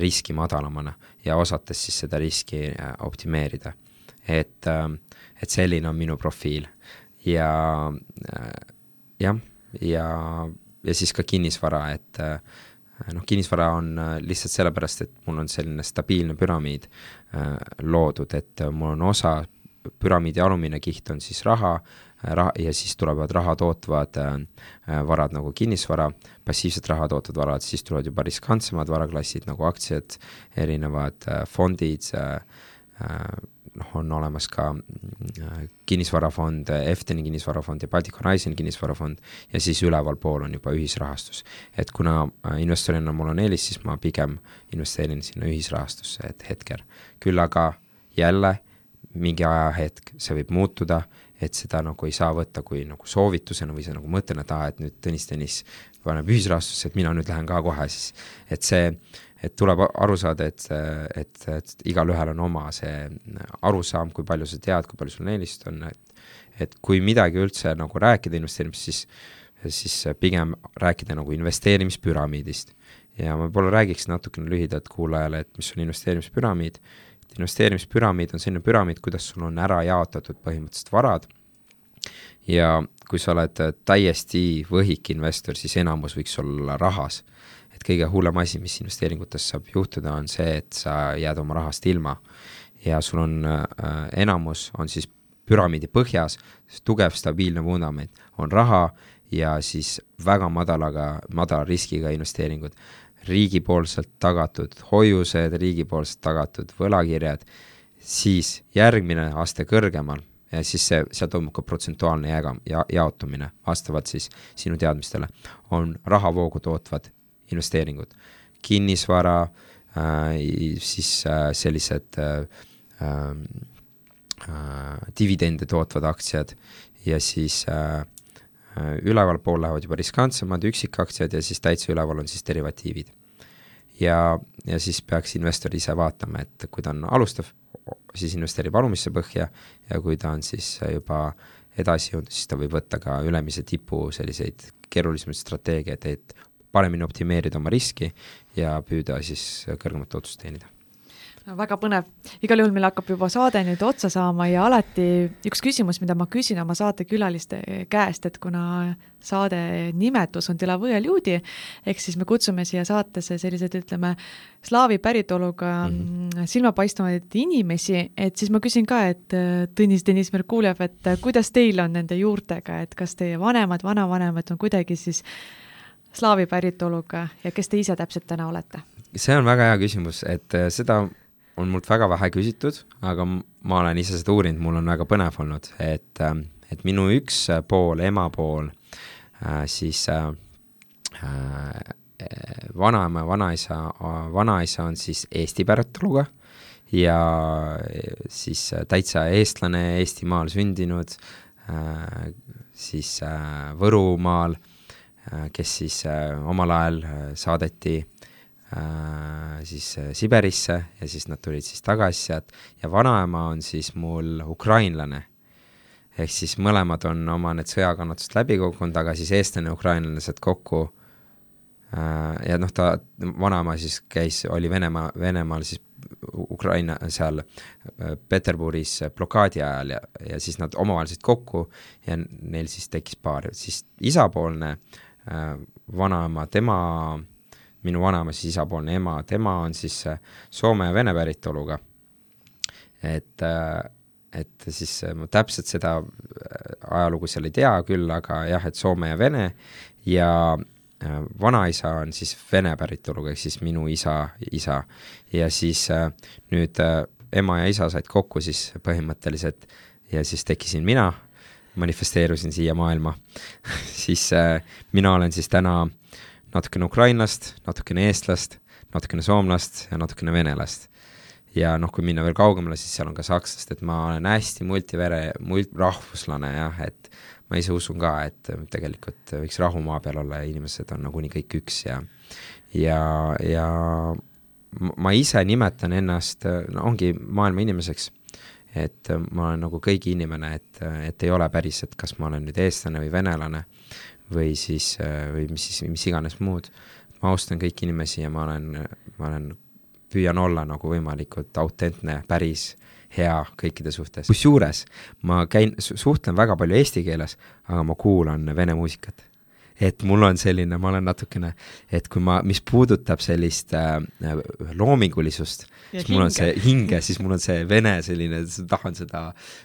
riski madalamana ja osates siis seda riski optimeerida. et, et selline on minu profiil ja äh, jah, ja, ja siis ka kinnisvara, et äh, noh, kinnisvara on äh, lihtsalt sellepärast, et mul on selline stabiilne püramiid loodud, et mul on osa, püramiidi alumine kiht on siis raha, raha ja siis tulevad raha tootvad äh, varad nagu kinnisvara, passiivset raha tootvad varad, siis tulevad juba riskantsemad varaklassid nagu aktsiad, erinevad äh, fondid äh,, noh, on olemas ka äh, kinnisvarafond, Efteni kinnisvarafond ja Baltic Horizon kinnisvarafond ja siis ülevalpool on juba ühisrahastus. et kuna äh, investorina mul on eelis, siis ma pigem investeerin sinna ühisrahastusse, et hetkel. küll aga jälle mingi ajahetk see võib muutuda, et seda nagu ei saa võtta kui nagu soovitusena või sa nagu mõtled, et aa, et nüüd Tõnis Tõnis paneb ühisrahastusse, et mina nüüd lähen ka kohe siis, et see et tuleb aru saada, et, et, et igalühel on oma see arusaam, kui palju sa tead, kui palju sul eelist on, et et kui midagi üldse nagu rääkida investeerimisest, siis siis pigem rääkida nagu investeerimispüramiidist. ja ma võib-olla räägiks natukene lühidalt kuulajale, et mis on investeerimispüramiid, investeerimispüramiid on selline püramiid, kuidas sul on ära jaotatud põhimõtteliselt varad. Ja kui sa oled täiesti võhik investor, siis enamus võiks olla rahas et kõige hullem asi, mis investeeringutes saab juhtuda, on see, et sa jääd oma rahast ilma. Ja sul on äh, enamus, on siis püramiidi põhjas, tugev stabiilne vundament, on raha ja siis väga madalaga, madala riskiga investeeringud, riigipoolselt tagatud hoiused, riigipoolselt tagatud võlakirjad, siis järgmine aste kõrgemal ja siis see, seal toimub ka protsentuaalne jaga, ja jaotumine vastavalt siis sinu teadmistele, on rahavoogu tootvad investeeringud, kinnisvara äh,, siis äh, sellised äh, äh, dividende tootvad aktsiad ja siis äh, äh, ülevalpool lähevad juba riskantsemad üksikaktsiad ja siis täitsa üleval on siis derivatiivid. ja, ja siis peaks investor ise vaatama, et kui ta on alustav siis investeerib alumisse põhja ja kui ta on siis juba edasi jõudnud, siis ta võib võtta ka ülemise tipu selliseid keerulisemaid strateegiaid, et paremini optimeerida oma riski ja püüda siis kõrgemat tootlust teenida no väga põnev, igal juhul meil hakkab juba saade nüüd otsa saama ja alati üks küsimus, mida ma küsin oma saatekülaliste käest, et kuna saade nimetus on Delavõe Ljudi, ehk siis me kutsume siia saatesse sellised, ütleme, slaavi päritoluga mm -hmm. silmapaistvaid inimesi, et siis ma küsin ka, et Tõnis Deniss Merkuljev, et kuidas teil on nende juurtega, et kas teie vanemad, vanavanemad on kuidagi siis slaavi päritoluga ja kes te ise täpselt täna olete? see on väga hea küsimus, et seda on mult väga vähe küsitud, aga ma olen ise seda uurinud, mul on väga põnev olnud, et, ähm, et minu üks pool, ema pool, äh, siis äh, äh, vanaema ja vanaisa, vanaisa on siis Eesti päritoluga ja siis täitsa eestlane, Eestimaal sündinud, siis Võrumaal, kes siis omal ajal saadeti Äh, siis äh, Siberisse ja siis nad tulid siis tagasi sealt ja vanaema on siis mul ukrainlane. ehk siis mõlemad on oma need sõjakannatust läbi kogunud, aga siis eestlane ja ukrainlased kokku äh, ja noh, ta, vanaema siis käis, oli Venemaa, Venemaal siis Ukraina seal Peterburis blokaadi ajal ja, ja siis nad omavahel said kokku ja neil siis tekkis paar, siis isapoolne äh, vanaema, tema äh, minu vanaema siis isapoolne ema, tema on siis äh, Soome ja Vene päritoluga. et, äh, et siis äh, ma täpselt seda ajalugu seal ei tea küll, aga jah, et Soome ja Vene ja vanaisa on siis Vene päritoluga, ehk siis minu isa, isa. ja siis nüüd ema ja isa said kokku siis põhimõtteliselt ja siis tekkisin mina, manifesteerusin siia maailma siis mina olen siis täna äh, natukene ukrainlast, natukene eestlast, natukene soomlast ja natukene venelast. ja noh, kui minna veel kaugemale, siis seal on ka sakslast, et ma olen hästi multivere, mult-, rahvuslane jah, et ma ise usun ka, et tegelikult võiks rahu maa peal olla ja inimesed on nagunii kõik üks ja ja, ja ma ise nimetan ennast, no ongi maailma inimeseks, et ma olen nagu kõigi inimene, et, et ei ole päris, et kas ma olen nüüd eestlane või venelane või siis, äh, või mis siis, mis iganes muud. ma austan kõiki inimesi ja ma olen, ma olen, püüan olla nagu võimalikult autentne, päris, hea kõikide suhtes. kusjuures ma käin, suhtlen väga palju eesti keeles, aga ma kuulan vene muusikat et mul on selline, ma olen natukene, et kui ma, mis puudutab sellist äh, loomingulisust, siis mul on see hinge, siis mul on see vene selline, tahan seda,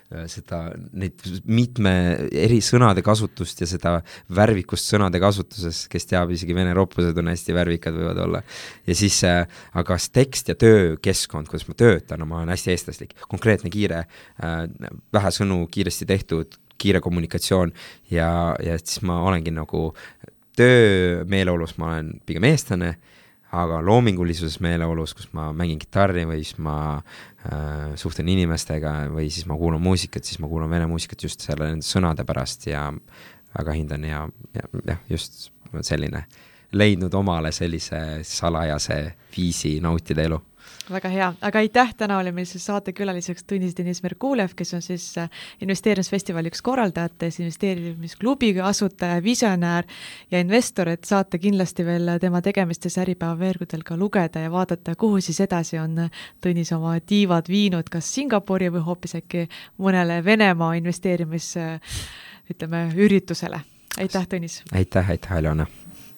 äh, seda, neid mitme eri sõnade kasutust ja seda värvikust sõnade kasutuses, kes teab, isegi vene roppused on hästi värvikad, võivad olla. ja siis äh,, aga tekst ja töökeskkond, kuidas ma töötan, ma olen hästi eestlaslik, konkreetne, kiire äh,, vähe sõnu, kiiresti tehtud, kiire kommunikatsioon ja, ja siis ma olengi nagu töömeeleolus ma olen pigem eestlane, aga loomingulisuses meeleolus, kus ma mängin kitarri või siis ma äh, suhtlen inimestega või siis ma kuulan muusikat, siis ma kuulan vene muusikat just selle nende sõnade pärast ja väga hindan ja, ja jah, just selline leidnud omale sellise salajase viisi nautida elu väga hea, aga aitäh, täna oli meil siis saatekülaliseks Tõnis Deniss Merkulev, kes on siis äh, investeerimisfestivali üks korraldajatest, investeerimisklubi asutaja, visionäär ja investor, et saate kindlasti veel tema tegemistes Äripäeva veergudel ka lugeda ja vaadata, kuhu siis edasi on Tõnis oma tiivad viinud, kas Singapuri või hoopis äkki mõnele Venemaa investeerimis ütleme, üritusele. aitäh, Tõnis! aitäh, aitäh, Aljona!